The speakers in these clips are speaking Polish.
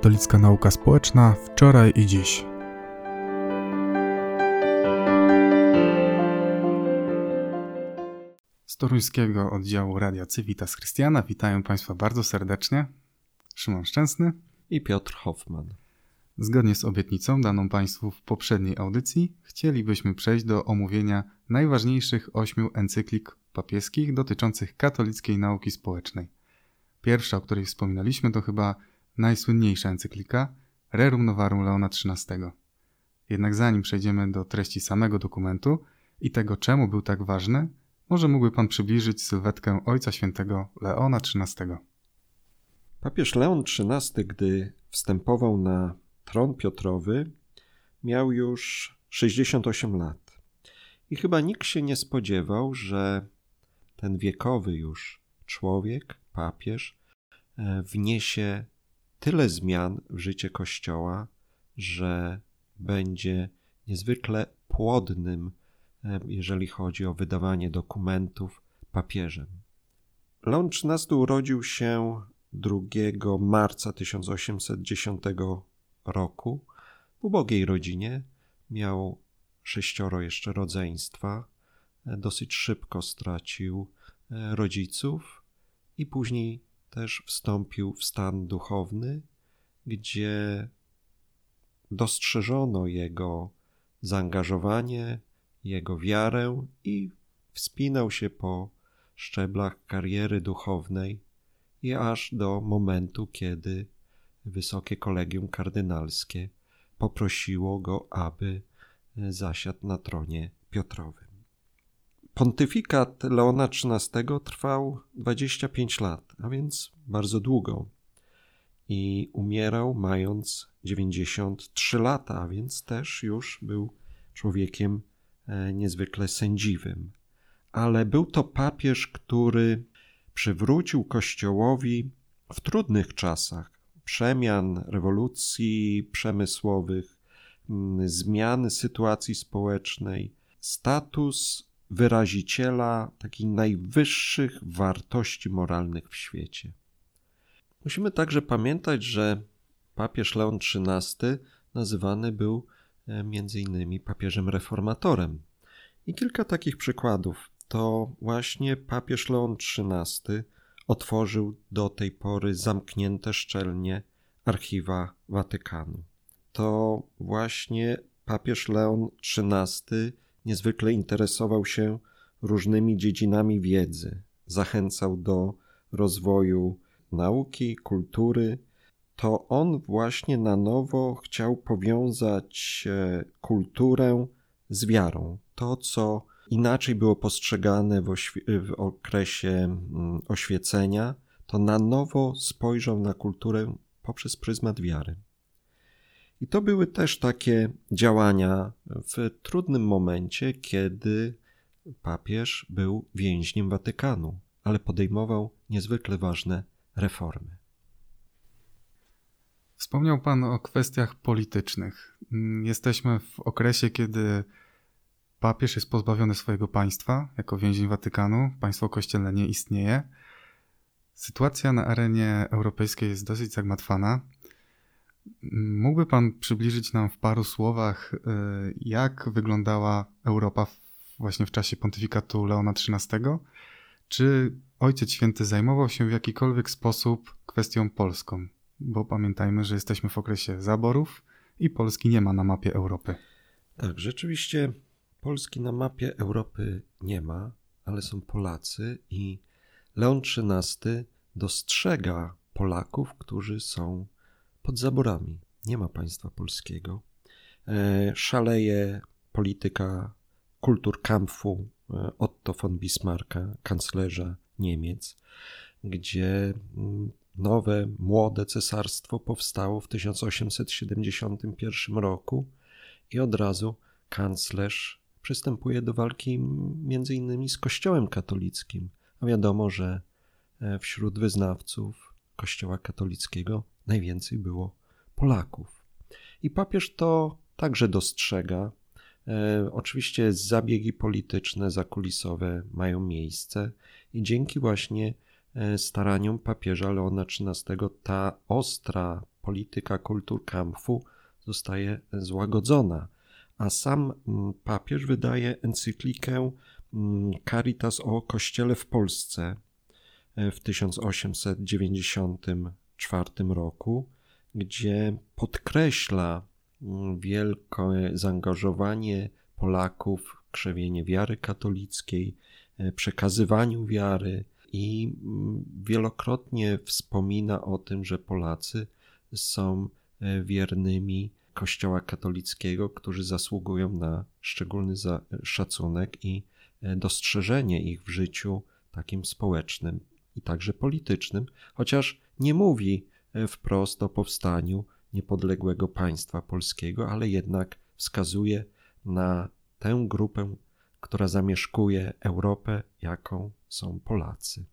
Katolicka Nauka Społeczna wczoraj i dziś. Z toruńskiego oddziału Radia Civitas Christiana witają Państwa bardzo serdecznie. Szymon Szczęsny i Piotr Hoffman. Zgodnie z obietnicą daną Państwu w poprzedniej audycji, chcielibyśmy przejść do omówienia najważniejszych ośmiu encyklik papieskich dotyczących katolickiej nauki społecznej. Pierwsza, o której wspominaliśmy, to chyba najsłynniejsza encyklika Rerum Novarum Leona XIII. Jednak zanim przejdziemy do treści samego dokumentu i tego, czemu był tak ważny, może mógłby Pan przybliżyć sylwetkę Ojca Świętego Leona XIII. Papież Leon XIII, gdy wstępował na tron Piotrowy, miał już 68 lat. I chyba nikt się nie spodziewał, że ten wiekowy już człowiek, papież, e, wniesie tyle zmian w życie Kościoła, że będzie niezwykle płodnym, e, jeżeli chodzi o wydawanie dokumentów papieżem. Leon XIII urodził się 2 marca 1810 roku w ubogiej rodzinie. Miał sześcioro jeszcze rodzeństwa. E, dosyć szybko stracił e, rodziców i później też wstąpił w stan duchowny, gdzie dostrzeżono jego zaangażowanie, jego wiarę i wspinał się po szczeblach kariery duchownej i aż do momentu, kiedy wysokie kolegium kardynalskie poprosiło go, aby zasiadł na tronie Piotrowym. Pontyfikat Leona XIII trwał 25 lat, a więc bardzo długo. I umierał mając 93 lata, a więc też już był człowiekiem e, niezwykle sędziwym. Ale był to papież, który przywrócił Kościołowi w trudnych czasach przemian, rewolucji przemysłowych, zmiany sytuacji społecznej, status wyraziciela takich najwyższych wartości moralnych w świecie. Musimy także pamiętać, że papież Leon XIII nazywany był e, między innymi papieżem reformatorem. I kilka takich przykładów. To właśnie papież Leon XIII otworzył do tej pory zamknięte szczelnie archiwa Watykanu. To właśnie papież Leon XIII niezwykle interesował się różnymi dziedzinami wiedzy, zachęcał do rozwoju nauki, kultury. To on właśnie na nowo chciał powiązać e, kulturę z wiarą. To, co inaczej było postrzegane w, w okresie oświecenia, to na nowo spojrzał na kulturę poprzez pryzmat wiary. I to były też takie działania w trudnym momencie, kiedy papież był więźniem Watykanu, ale podejmował niezwykle ważne reformy. Wspomniał Pan o kwestiach politycznych. Jesteśmy w okresie, kiedy papież jest pozbawiony swojego państwa jako więzień Watykanu, państwo kościelne nie istnieje. Sytuacja na arenie europejskiej jest dosyć zagmatwana. Mógłby Pan przybliżyć nam w paru słowach, y, jak wyglądała Europa właśnie w czasie pontyfikatu Leona XIII? Czy Ojciec Święty zajmował się w jakikolwiek sposób kwestią polską? Bo pamiętajmy, że jesteśmy w okresie zaborów i Polski nie ma na mapie Europy. Tak, rzeczywiście Polski na mapie Europy nie ma, ale są Polacy i Leon XIII dostrzega Polaków, którzy są pod zaborami. Nie ma państwa polskiego. E, szaleje polityka kulturkampfu e, Otto von Bismarcka, kanclerza Niemiec, gdzie mm, nowe, młode cesarstwo powstało w 1871 roku i od razu kanclerz przystępuje do walki między innymi z Kościołem katolickim. A wiadomo, że e, wśród wyznawców Kościoła katolickiego najwięcej było Polaków. I papież to także dostrzega. E, oczywiście zabiegi polityczne, zakulisowe mają miejsce i dzięki właśnie e, staraniom papieża Leona XIII ta ostra polityka kulturkampfu zostaje złagodzona, a sam mm, papież wydaje encyklikę mm, Caritas o Kościele w Polsce w 1894 roku, gdzie podkreśla mm, wielkie zaangażowanie Polaków w krzewienie wiary katolickiej, e, przekazywaniu wiary i wielokrotnie wspomina o tym, że Polacy są e, wiernymi Kościoła katolickiego, którzy zasługują na szczególny szacunek i e, dostrzeżenie ich w życiu takim społecznym i także politycznym, chociaż nie mówi e, wprost o powstaniu niepodległego państwa polskiego, ale jednak wskazuje na tę grupę, która zamieszkuje Europę, jaką są Polacy.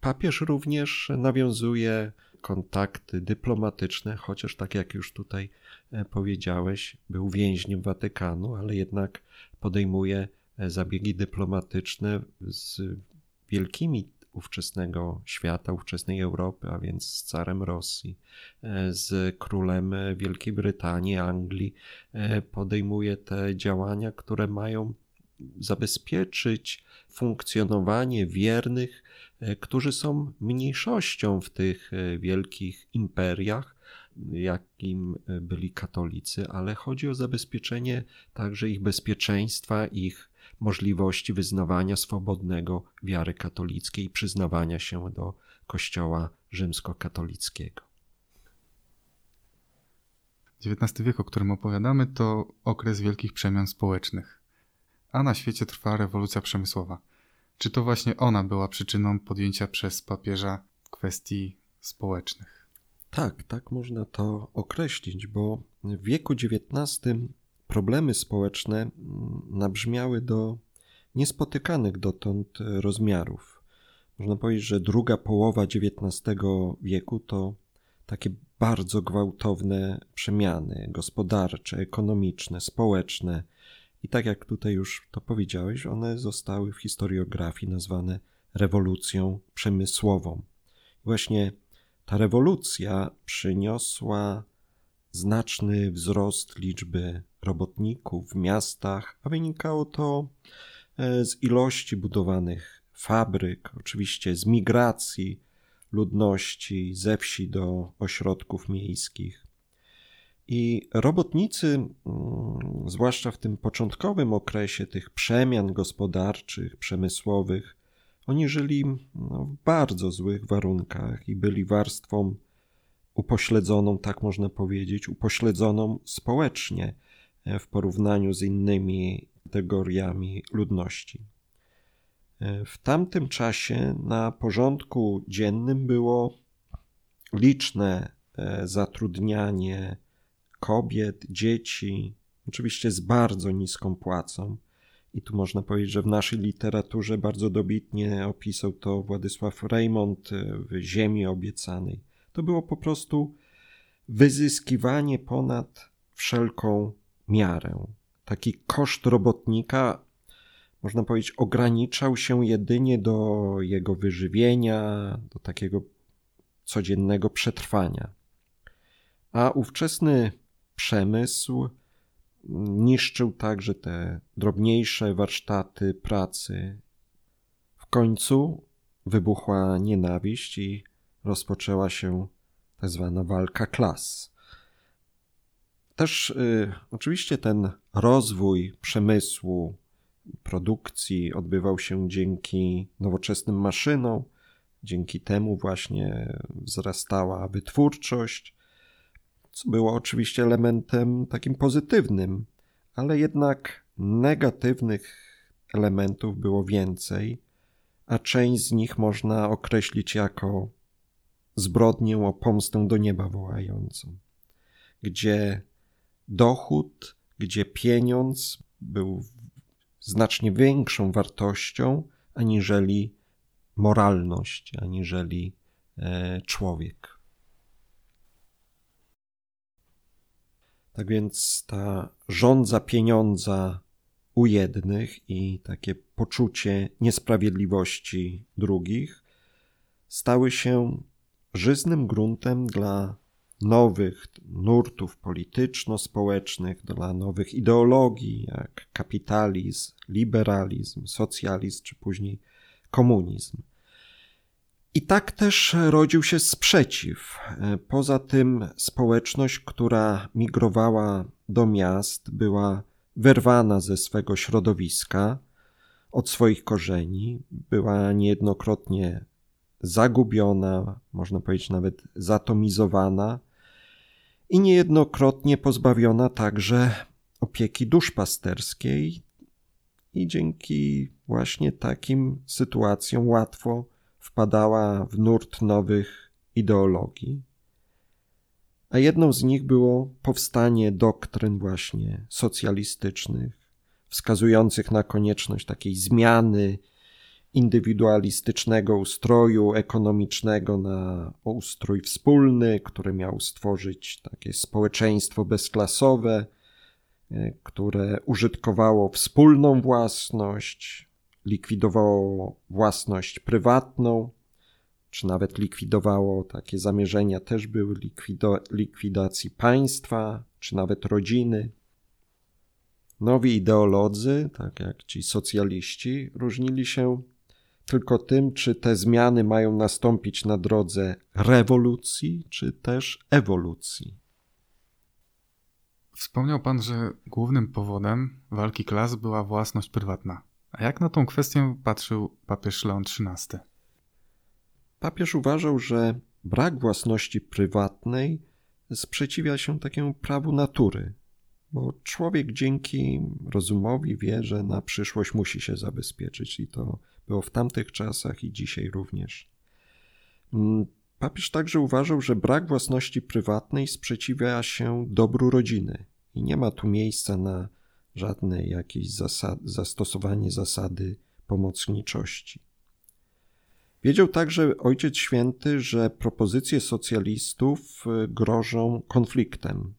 Papież również nawiązuje kontakty dyplomatyczne, chociaż tak jak już tutaj e, powiedziałeś, był więźniem Watykanu, ale jednak podejmuje e, zabiegi dyplomatyczne z wielkimi ówczesnego świata, ówczesnej Europy, a więc z carem Rosji, e, z królem Wielkiej Brytanii, Anglii. Podejmuje te działania, które mają zabezpieczyć funkcjonowanie wiernych, e, którzy są mniejszością w tych e, wielkich imperiach, jakim e, byli katolicy, ale chodzi o zabezpieczenie także ich bezpieczeństwa, ich możliwości wyznawania swobodnego wiary katolickiej i przyznawania się do Kościoła rzymskokatolickiego. XIX wiek, o którym opowiadamy, to okres wielkich przemian społecznych a na świecie trwa rewolucja przemysłowa. Czy to właśnie ona była przyczyną podjęcia przez papieża kwestii społecznych? Tak, tak można to określić, bo w wieku XIX problemy społeczne mm, nabrzmiały do niespotykanych dotąd rozmiarów. Można powiedzieć, że druga połowa XIX wieku to takie bardzo gwałtowne przemiany gospodarcze, ekonomiczne, społeczne, i tak jak tutaj już to powiedziałeś, one zostały w historiografii nazwane rewolucją przemysłową. Właśnie ta rewolucja przyniosła znaczny wzrost liczby robotników w miastach, a wynikało to e, z ilości budowanych fabryk, oczywiście z migracji ludności ze wsi do ośrodków miejskich. I robotnicy, mm, zwłaszcza w tym początkowym okresie tych przemian gospodarczych, przemysłowych, oni żyli no, w bardzo złych warunkach i byli warstwą upośledzoną, tak można powiedzieć, upośledzoną społecznie w porównaniu z innymi kategoriami ludności. E, w tamtym czasie na porządku dziennym było liczne e, zatrudnianie kobiet, dzieci, oczywiście z bardzo niską płacą. I tu można powiedzieć, że w naszej literaturze bardzo dobitnie opisał to Władysław Reymont w Ziemi Obiecanej. To było po prostu wyzyskiwanie ponad wszelką miarę. Taki koszt robotnika, można powiedzieć, ograniczał się jedynie do jego wyżywienia, do takiego codziennego przetrwania. A ówczesny przemysł, niszczył także te drobniejsze warsztaty pracy. W końcu wybuchła nienawiść i rozpoczęła się tak zwana walka klas. Też y, oczywiście ten rozwój przemysłu, produkcji odbywał się dzięki nowoczesnym maszynom, dzięki temu właśnie wzrastała wytwórczość, co było oczywiście elementem takim pozytywnym, ale jednak negatywnych elementów było więcej, a część z nich można określić jako zbrodnię o pomstę do nieba wołającą, gdzie dochód, gdzie pieniądz był znacznie większą wartością aniżeli moralność, aniżeli e, człowiek. Tak więc ta rządza pieniądza u jednych i takie poczucie niesprawiedliwości drugich stały się żyznym gruntem dla nowych nurtów polityczno-społecznych, dla nowych ideologii, jak kapitalizm, liberalizm, socjalizm czy później komunizm. I tak też rodził się sprzeciw. Poza tym społeczność, która migrowała do miast, była wyrwana ze swego środowiska, od swoich korzeni, była niejednokrotnie zagubiona, można powiedzieć nawet zatomizowana i niejednokrotnie pozbawiona także opieki duszpasterskiej i dzięki właśnie takim sytuacjom łatwo wpadała w nurt nowych ideologii. A jedną z nich było powstanie doktryn właśnie socjalistycznych, wskazujących na konieczność takiej zmiany indywidualistycznego ustroju ekonomicznego na ustrój wspólny, który miał stworzyć takie społeczeństwo bezklasowe, e, które użytkowało wspólną własność, likwidowało własność prywatną, czy nawet likwidowało takie zamierzenia, też były likwido, likwidacji państwa, czy nawet rodziny. Nowi ideolodzy, tak jak ci socjaliści, różnili się tylko tym, czy te zmiany mają nastąpić na drodze rewolucji, czy też ewolucji. Wspomniał pan, że głównym powodem walki klas była własność prywatna. A jak na tą kwestię patrzył papież Leon XIII? Papież uważał, że brak własności prywatnej sprzeciwia się takiemu prawu natury, bo człowiek dzięki rozumowi wie, że na przyszłość musi się zabezpieczyć i to było w tamtych czasach i dzisiaj również. Mm, papież także uważał, że brak własności prywatnej sprzeciwia się dobru rodziny i nie ma tu miejsca na żadne jakieś zasad, zastosowanie zasady pomocniczości. Wiedział także Ojciec Święty, że propozycje socjalistów y, grożą konfliktem,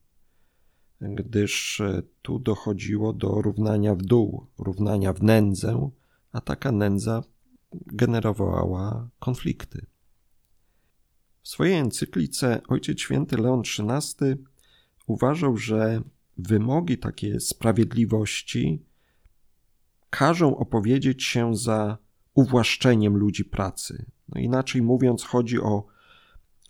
gdyż y, tu dochodziło do równania w dół, równania w nędzę, a taka nędza generowała konflikty. W swojej encyklice Ojciec Święty Leon XIII uważał, że wymogi takiej sprawiedliwości każą opowiedzieć się za uwłaszczeniem ludzi pracy. No inaczej mówiąc, chodzi o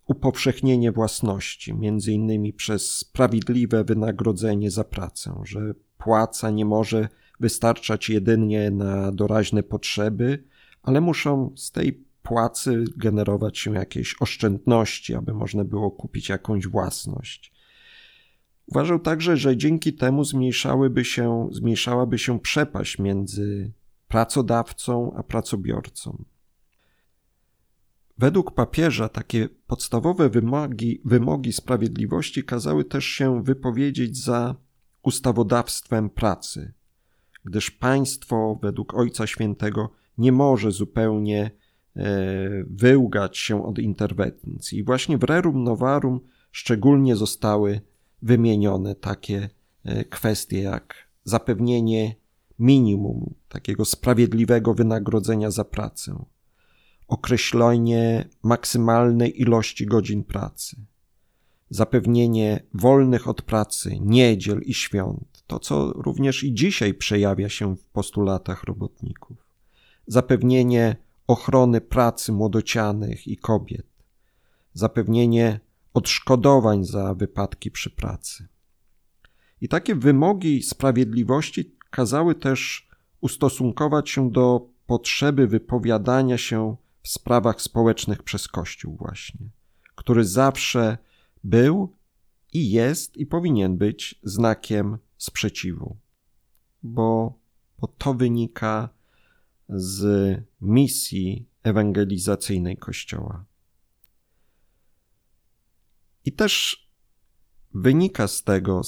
upowszechnienie własności, między innymi przez sprawiedliwe wynagrodzenie za pracę, że płaca nie może wystarczać jedynie na doraźne potrzeby, ale muszą z tej płacy generować się jakieś oszczędności, aby można było kupić jakąś własność. Uważał także, że dzięki temu zmniejszałyby się, zmniejszałaby się przepaść między pracodawcą a pracobiorcą. Według papieża takie podstawowe wymogi, wymogi sprawiedliwości kazały też się wypowiedzieć za ustawodawstwem pracy, gdyż państwo według Ojca Świętego nie może zupełnie e, wyłgać się od interwencji. I właśnie w Rerum Novarum szczególnie zostały wymienione takie e, kwestie jak zapewnienie minimum takiego sprawiedliwego wynagrodzenia za pracę, określenie maksymalnej ilości godzin pracy, zapewnienie wolnych od pracy niedziel i świąt, to co również i dzisiaj przejawia się w postulatach robotników, zapewnienie ochrony pracy młodocianych i kobiet, zapewnienie odszkodowań za wypadki przy pracy. I takie wymogi sprawiedliwości kazały też ustosunkować się do potrzeby wypowiadania się w sprawach społecznych przez Kościół, właśnie, który zawsze był i jest i powinien być znakiem sprzeciwu, bo, bo to wynika z misji ewangelizacyjnej Kościoła. I też wynika z tego,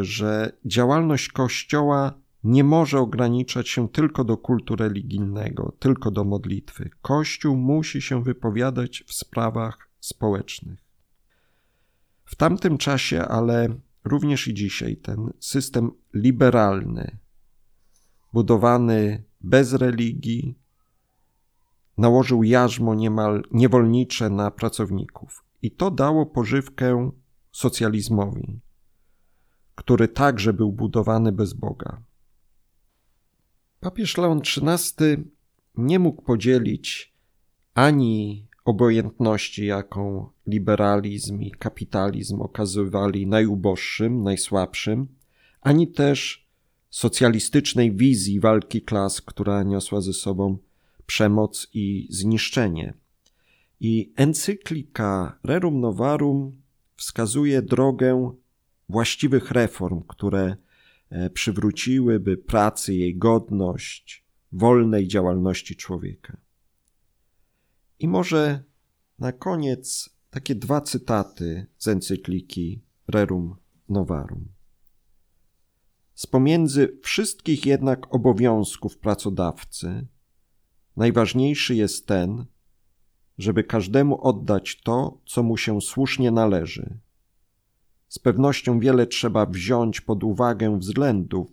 że działalność Kościoła nie może ograniczać się tylko do kultu religijnego, tylko do modlitwy. Kościół musi się wypowiadać w sprawach społecznych. W tamtym czasie, ale również i dzisiaj, ten system liberalny, budowany bez religii, nałożył jarzmo niemal niewolnicze na pracowników. I to dało pożywkę socjalizmowi, który także był budowany bez Boga. Papież Leon XIII nie mógł podzielić ani obojętności, jaką liberalizm i kapitalizm okazywali najuboższym, najsłabszym, ani też socjalistycznej wizji walki klas, która niosła ze sobą przemoc i zniszczenie. I encyklika Rerum Novarum wskazuje drogę właściwych reform, które e, przywróciłyby pracy jej godność, wolnej działalności człowieka. I może na koniec takie dwa cytaty z encykliki Rerum Novarum. Z pomiędzy wszystkich jednak obowiązków pracodawcy, najważniejszy jest ten, żeby każdemu oddać to, co mu się słusznie należy. Z pewnością wiele trzeba wziąć pod uwagę względów,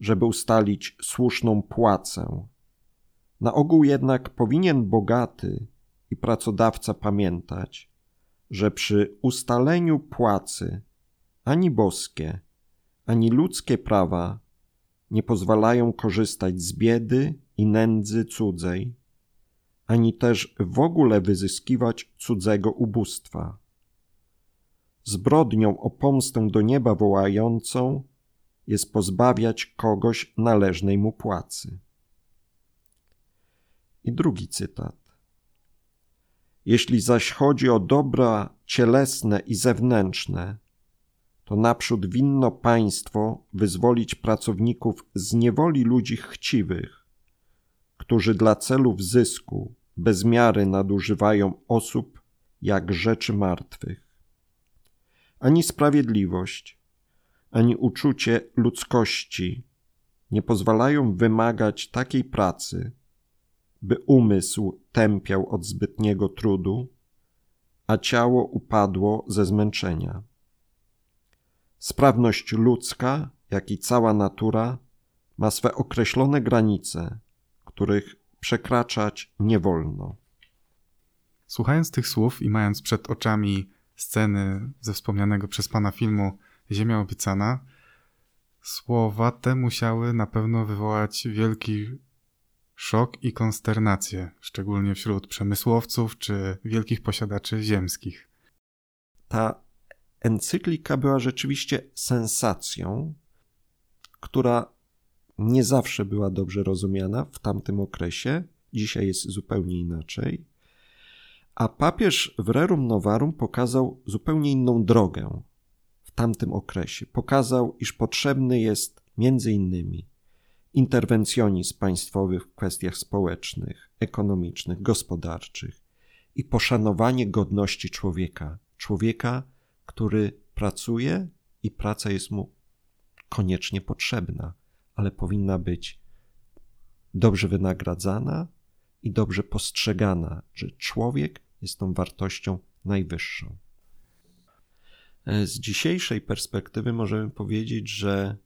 żeby ustalić słuszną płacę. Na ogół jednak powinien bogaty i pracodawca pamiętać, że przy ustaleniu płacy ani boskie, ani ludzkie prawa nie pozwalają korzystać z biedy i nędzy cudzej, ani też w ogóle wyzyskiwać cudzego ubóstwa. Zbrodnią o pomstę do nieba wołającą jest pozbawiać kogoś należnej mu płacy. I drugi cytat. Jeśli zaś chodzi o dobra cielesne i zewnętrzne, to naprzód winno państwo wyzwolić pracowników z niewoli ludzi chciwych, którzy dla celów zysku bez miary nadużywają osób jak rzeczy martwych. Ani sprawiedliwość, ani uczucie ludzkości nie pozwalają wymagać takiej pracy, by umysł tępiał od zbytniego trudu, a ciało upadło ze zmęczenia. Sprawność ludzka, jak i cała natura, ma swe określone granice, których przekraczać nie wolno. Słuchając tych słów i mając przed oczami sceny ze wspomnianego przez pana filmu Ziemia obiecana, słowa te musiały na pewno wywołać wielki szok i konsternację, szczególnie wśród przemysłowców czy wielkich posiadaczy ziemskich. Ta encyklika była rzeczywiście sensacją, która nie zawsze była dobrze rozumiana w tamtym okresie, dzisiaj jest zupełnie inaczej. A papież w Rerum Novarum pokazał zupełnie inną drogę w tamtym okresie. Pokazał, iż potrzebny jest między innymi interwencjonizm państwowy w kwestiach społecznych, ekonomicznych, gospodarczych i poszanowanie godności człowieka. Człowieka, który pracuje i praca jest mu koniecznie potrzebna, ale powinna być dobrze wynagradzana i dobrze postrzegana, że człowiek jest tą wartością najwyższą. Z dzisiejszej perspektywy możemy powiedzieć, że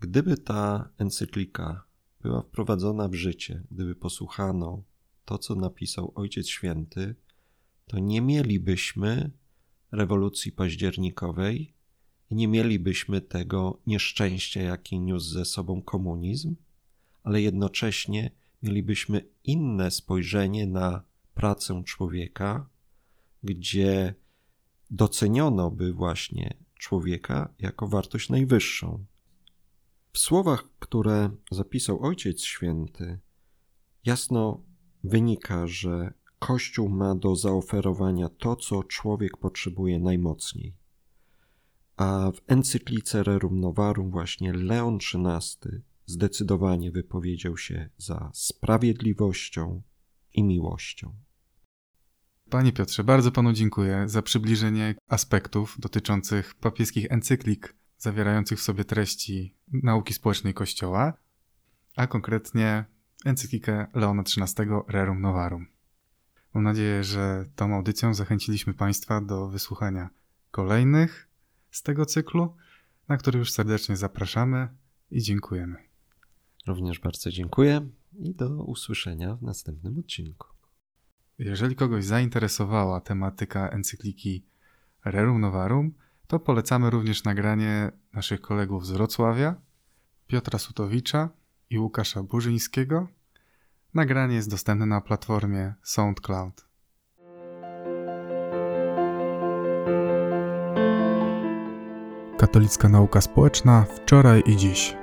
gdyby ta encyklika była wprowadzona w życie, gdyby posłuchano to, co napisał Ojciec Święty, to nie mielibyśmy rewolucji październikowej i nie mielibyśmy tego nieszczęścia, jaki niósł ze sobą komunizm, ale jednocześnie mielibyśmy inne spojrzenie na pracę człowieka, gdzie doceniono by właśnie człowieka jako wartość najwyższą. W słowach, które zapisał Ojciec Święty, jasno wynika, że Kościół ma do zaoferowania to, co człowiek potrzebuje najmocniej. A w encyklice Rerum Novarum właśnie Leon XIII zdecydowanie wypowiedział się za sprawiedliwością i miłością. Panie Piotrze, bardzo panu dziękuję za przybliżenie aspektów dotyczących papieskich encyklik zawierających w sobie treści nauki społecznej Kościoła, a konkretnie encyklikę Leona XIII Rerum Novarum. Mam nadzieję, że tą audycją zachęciliśmy Państwa do wysłuchania kolejnych z tego cyklu, na który już serdecznie zapraszamy i dziękujemy. Również bardzo dziękuję i do usłyszenia w następnym odcinku. Jeżeli kogoś zainteresowała tematyka encykliki Rerum Novarum, to polecamy również nagranie naszych kolegów z Wrocławia, Piotra Sutowicza i Łukasza Burzyńskiego. Nagranie jest dostępne na platformie SoundCloud. Katolicka nauka społeczna wczoraj i dziś.